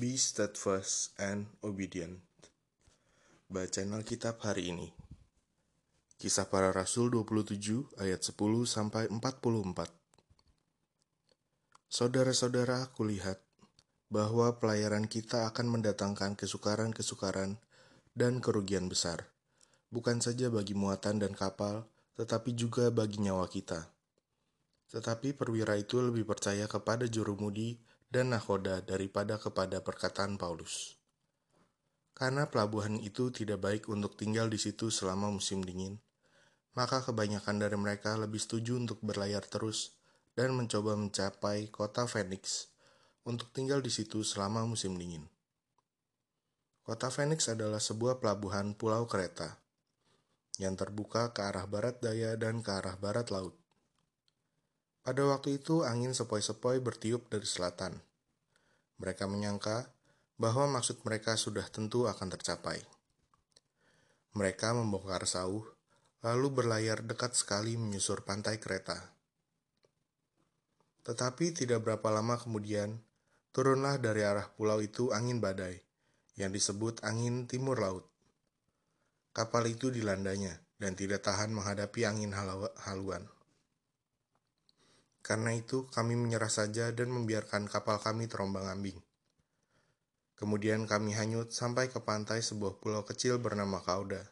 Be steadfast and obedient. Bacaan Alkitab hari ini. Kisah para Rasul 27 ayat 10 sampai 44. Saudara-saudara, aku lihat bahwa pelayaran kita akan mendatangkan kesukaran-kesukaran dan kerugian besar, bukan saja bagi muatan dan kapal, tetapi juga bagi nyawa kita. Tetapi perwira itu lebih percaya kepada jurumudi dan nakoda daripada kepada perkataan Paulus. Karena pelabuhan itu tidak baik untuk tinggal di situ selama musim dingin, maka kebanyakan dari mereka lebih setuju untuk berlayar terus dan mencoba mencapai kota Phoenix untuk tinggal di situ selama musim dingin. Kota Phoenix adalah sebuah pelabuhan pulau kereta yang terbuka ke arah barat daya dan ke arah barat laut. Pada waktu itu angin sepoi-sepoi bertiup dari selatan. Mereka menyangka bahwa maksud mereka sudah tentu akan tercapai. Mereka membongkar sauh, lalu berlayar dekat sekali menyusur pantai kereta. Tetapi tidak berapa lama kemudian, turunlah dari arah pulau itu angin badai, yang disebut angin timur laut. Kapal itu dilandanya dan tidak tahan menghadapi angin haluan. Karena itu, kami menyerah saja dan membiarkan kapal kami terombang-ambing. Kemudian kami hanyut sampai ke pantai sebuah pulau kecil bernama Kauda.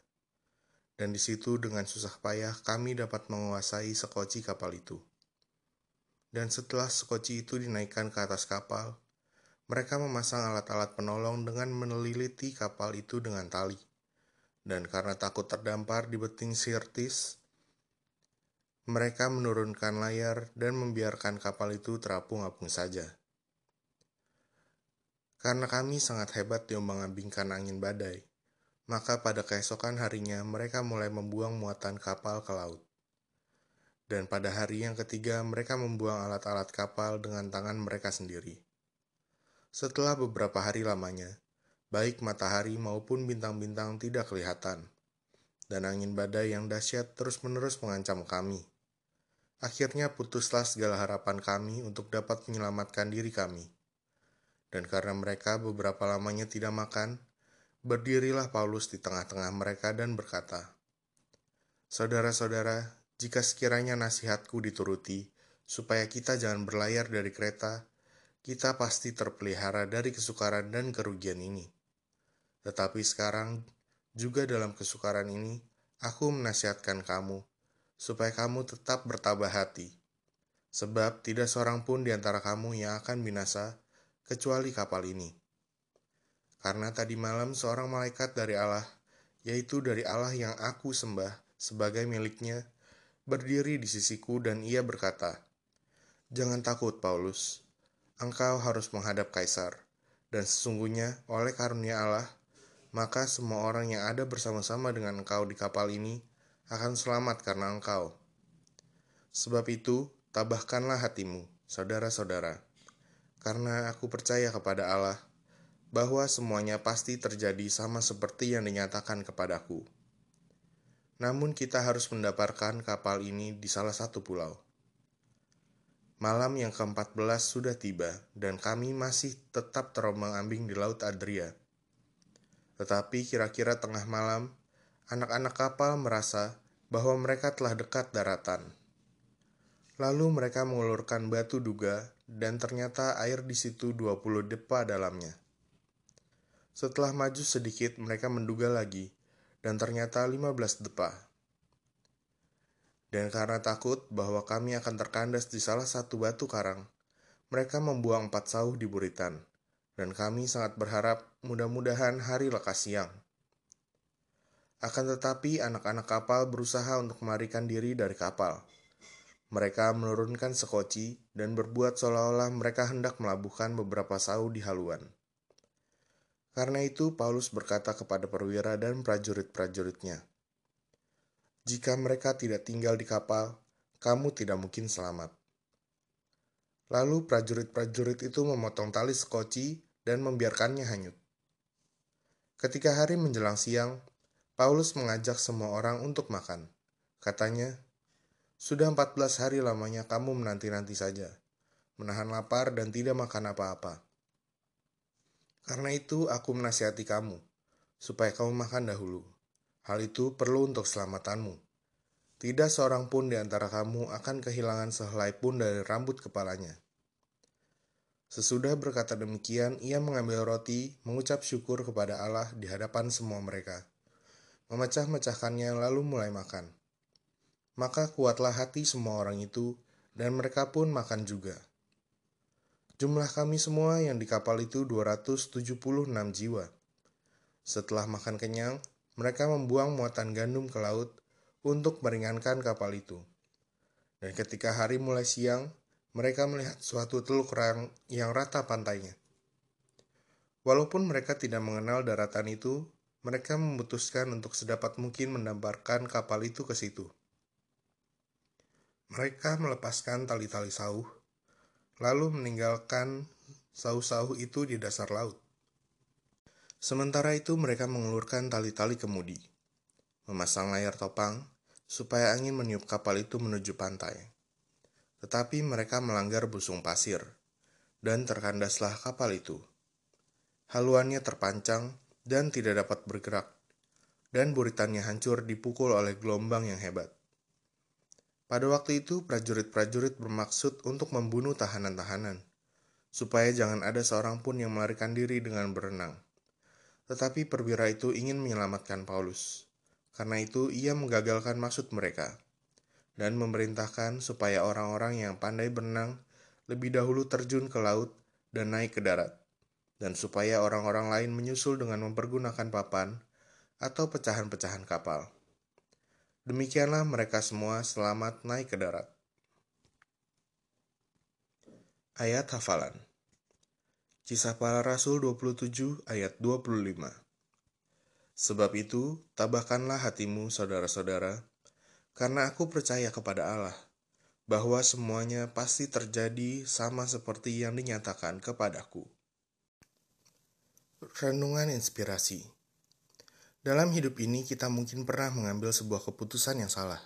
Dan di situ dengan susah payah kami dapat menguasai sekoci kapal itu. Dan setelah sekoci itu dinaikkan ke atas kapal, mereka memasang alat-alat penolong dengan meneliti kapal itu dengan tali. Dan karena takut terdampar di beting Sirtis, mereka menurunkan layar dan membiarkan kapal itu terapung-apung saja. Karena kami sangat hebat diombang-ambingkan angin badai, maka pada keesokan harinya mereka mulai membuang muatan kapal ke laut. Dan pada hari yang ketiga mereka membuang alat-alat kapal dengan tangan mereka sendiri. Setelah beberapa hari lamanya, baik matahari maupun bintang-bintang tidak kelihatan, dan angin badai yang dahsyat terus-menerus mengancam kami. Akhirnya putuslah segala harapan kami untuk dapat menyelamatkan diri kami. Dan karena mereka beberapa lamanya tidak makan, berdirilah Paulus di tengah-tengah mereka dan berkata, Saudara-saudara, jika sekiranya nasihatku dituruti, supaya kita jangan berlayar dari kereta, kita pasti terpelihara dari kesukaran dan kerugian ini. Tetapi sekarang, juga dalam kesukaran ini, aku menasihatkan kamu, supaya kamu tetap bertabah hati. Sebab tidak seorang pun di antara kamu yang akan binasa, kecuali kapal ini. Karena tadi malam seorang malaikat dari Allah, yaitu dari Allah yang aku sembah sebagai miliknya, berdiri di sisiku dan ia berkata, Jangan takut, Paulus. Engkau harus menghadap kaisar. Dan sesungguhnya oleh karunia Allah, maka semua orang yang ada bersama-sama dengan engkau di kapal ini akan selamat karena engkau. Sebab itu, tabahkanlah hatimu, saudara-saudara, karena aku percaya kepada Allah bahwa semuanya pasti terjadi sama seperti yang dinyatakan kepadaku. Namun kita harus mendapatkan kapal ini di salah satu pulau. Malam yang ke-14 sudah tiba dan kami masih tetap terombang-ambing di Laut Adria. Tetapi kira-kira tengah malam, anak-anak kapal merasa bahwa mereka telah dekat daratan. Lalu mereka mengulurkan batu duga dan ternyata air di situ 20 depa dalamnya. Setelah maju sedikit mereka menduga lagi dan ternyata 15 depa. Dan karena takut bahwa kami akan terkandas di salah satu batu karang, mereka membuang empat sauh di buritan, dan kami sangat berharap mudah-mudahan hari lekas siang. Akan tetapi anak-anak kapal berusaha untuk melarikan diri dari kapal. Mereka menurunkan sekoci dan berbuat seolah-olah mereka hendak melabuhkan beberapa sau di haluan. Karena itu Paulus berkata kepada perwira dan prajurit-prajuritnya, "Jika mereka tidak tinggal di kapal, kamu tidak mungkin selamat." Lalu prajurit-prajurit itu memotong tali sekoci dan membiarkannya hanyut. Ketika hari menjelang siang, Paulus mengajak semua orang untuk makan. Katanya, sudah 14 hari lamanya kamu menanti-nanti saja, menahan lapar dan tidak makan apa-apa. Karena itu aku menasihati kamu, supaya kamu makan dahulu. Hal itu perlu untuk selamatan Tidak seorang pun di antara kamu akan kehilangan sehelai pun dari rambut kepalanya. Sesudah berkata demikian, ia mengambil roti, mengucap syukur kepada Allah di hadapan semua mereka. Memecah-mecahkannya lalu mulai makan. Maka kuatlah hati semua orang itu, dan mereka pun makan juga. Jumlah kami semua yang di kapal itu 276 jiwa. Setelah makan kenyang, mereka membuang muatan gandum ke laut untuk meringankan kapal itu. Dan ketika hari mulai siang, mereka melihat suatu teluk yang rata pantainya. Walaupun mereka tidak mengenal daratan itu, mereka memutuskan untuk sedapat mungkin mendamparkan kapal itu ke situ. Mereka melepaskan tali-tali sauh, lalu meninggalkan sauh-sauh itu di dasar laut. Sementara itu mereka mengulurkan tali-tali kemudi, memasang layar topang, supaya angin meniup kapal itu menuju pantai. Tetapi mereka melanggar busung pasir, dan terkandaslah kapal itu. Haluannya terpancang dan tidak dapat bergerak, dan buritannya hancur dipukul oleh gelombang yang hebat. Pada waktu itu, prajurit-prajurit bermaksud untuk membunuh tahanan-tahanan, supaya jangan ada seorang pun yang melarikan diri dengan berenang. Tetapi perwira itu ingin menyelamatkan Paulus. Karena itu, ia menggagalkan maksud mereka dan memerintahkan supaya orang-orang yang pandai berenang lebih dahulu terjun ke laut dan naik ke darat, dan supaya orang-orang lain menyusul dengan mempergunakan papan atau pecahan-pecahan kapal. Demikianlah mereka semua selamat naik ke darat. Ayat hafalan Kisah para Rasul 27 ayat 25 Sebab itu, tabahkanlah hatimu saudara-saudara, karena aku percaya kepada Allah bahwa semuanya pasti terjadi sama seperti yang dinyatakan kepadaku. Renungan inspirasi dalam hidup ini, kita mungkin pernah mengambil sebuah keputusan yang salah.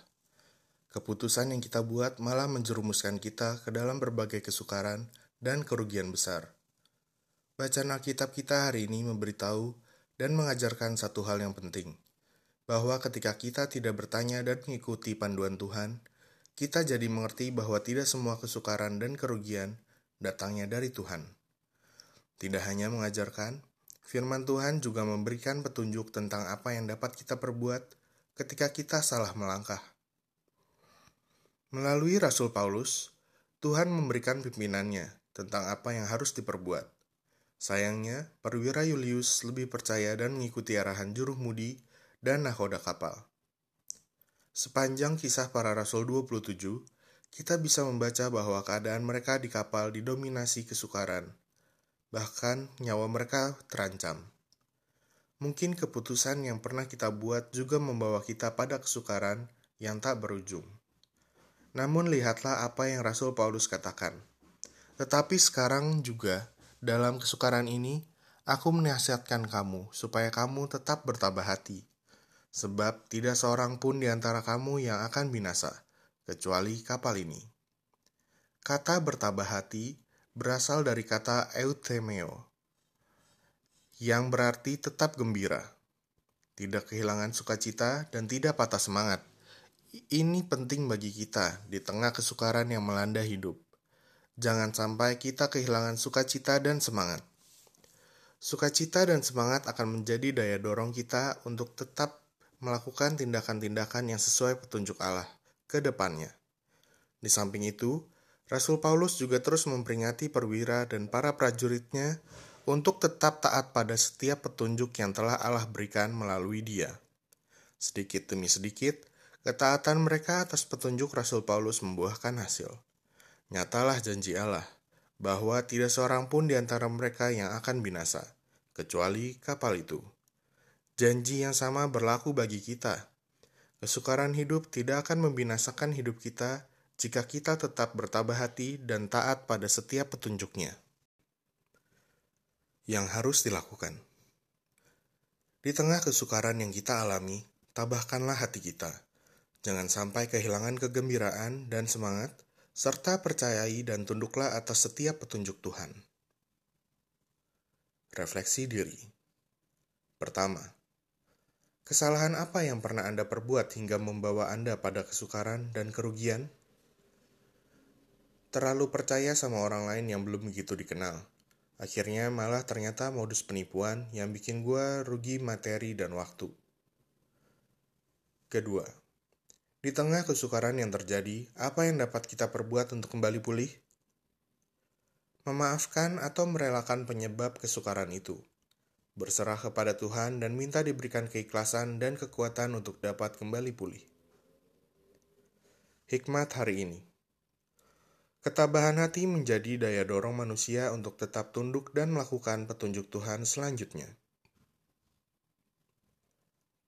Keputusan yang kita buat malah menjerumuskan kita ke dalam berbagai kesukaran dan kerugian besar. Bacaan Alkitab kita hari ini memberitahu dan mengajarkan satu hal yang penting, bahwa ketika kita tidak bertanya dan mengikuti panduan Tuhan, kita jadi mengerti bahwa tidak semua kesukaran dan kerugian datangnya dari Tuhan. Tidak hanya mengajarkan, firman Tuhan juga memberikan petunjuk tentang apa yang dapat kita perbuat ketika kita salah melangkah. Melalui Rasul Paulus, Tuhan memberikan pimpinannya tentang apa yang harus diperbuat. Sayangnya, perwira Julius lebih percaya dan mengikuti arahan juru mudi dan nahoda kapal. Sepanjang kisah para rasul 27, kita bisa membaca bahwa keadaan mereka di kapal didominasi kesukaran, bahkan nyawa mereka terancam. Mungkin keputusan yang pernah kita buat juga membawa kita pada kesukaran yang tak berujung. Namun lihatlah apa yang Rasul Paulus katakan. Tetapi sekarang juga, dalam kesukaran ini, aku menasihatkan kamu supaya kamu tetap bertabah hati sebab tidak seorang pun di antara kamu yang akan binasa, kecuali kapal ini. Kata bertabah hati berasal dari kata euthemeo, yang berarti tetap gembira, tidak kehilangan sukacita, dan tidak patah semangat. Ini penting bagi kita di tengah kesukaran yang melanda hidup. Jangan sampai kita kehilangan sukacita dan semangat. Sukacita dan semangat akan menjadi daya dorong kita untuk tetap melakukan tindakan-tindakan yang sesuai petunjuk Allah ke depannya. Di samping itu, Rasul Paulus juga terus memperingati perwira dan para prajuritnya untuk tetap taat pada setiap petunjuk yang telah Allah berikan melalui dia. Sedikit demi sedikit, ketaatan mereka atas petunjuk Rasul Paulus membuahkan hasil. Nyatalah janji Allah bahwa tidak seorang pun di antara mereka yang akan binasa, kecuali kapal itu. Janji yang sama berlaku bagi kita. Kesukaran hidup tidak akan membinasakan hidup kita jika kita tetap bertabah hati dan taat pada setiap petunjuknya. Yang harus dilakukan di tengah kesukaran yang kita alami, tabahkanlah hati kita. Jangan sampai kehilangan kegembiraan dan semangat, serta percayai dan tunduklah atas setiap petunjuk Tuhan. Refleksi diri. Pertama, kesalahan apa yang pernah Anda perbuat hingga membawa Anda pada kesukaran dan kerugian? Terlalu percaya sama orang lain yang belum begitu dikenal. Akhirnya malah ternyata modus penipuan yang bikin gue rugi materi dan waktu. Kedua, di tengah kesukaran yang terjadi, apa yang dapat kita perbuat untuk kembali pulih? memaafkan atau merelakan penyebab kesukaran itu, berserah kepada Tuhan dan minta diberikan keikhlasan dan kekuatan untuk dapat kembali pulih. Hikmat hari ini Ketabahan hati menjadi daya dorong manusia untuk tetap tunduk dan melakukan petunjuk Tuhan selanjutnya.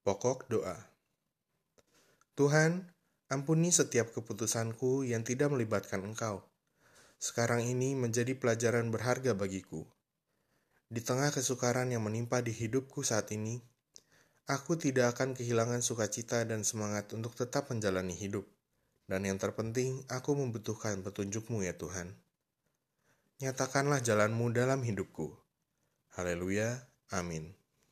Pokok doa Tuhan, ampuni setiap keputusanku yang tidak melibatkan Engkau sekarang ini menjadi pelajaran berharga bagiku. Di tengah kesukaran yang menimpa di hidupku saat ini, aku tidak akan kehilangan sukacita dan semangat untuk tetap menjalani hidup. Dan yang terpenting, aku membutuhkan petunjukmu ya Tuhan. Nyatakanlah jalanmu dalam hidupku. Haleluya. Amin.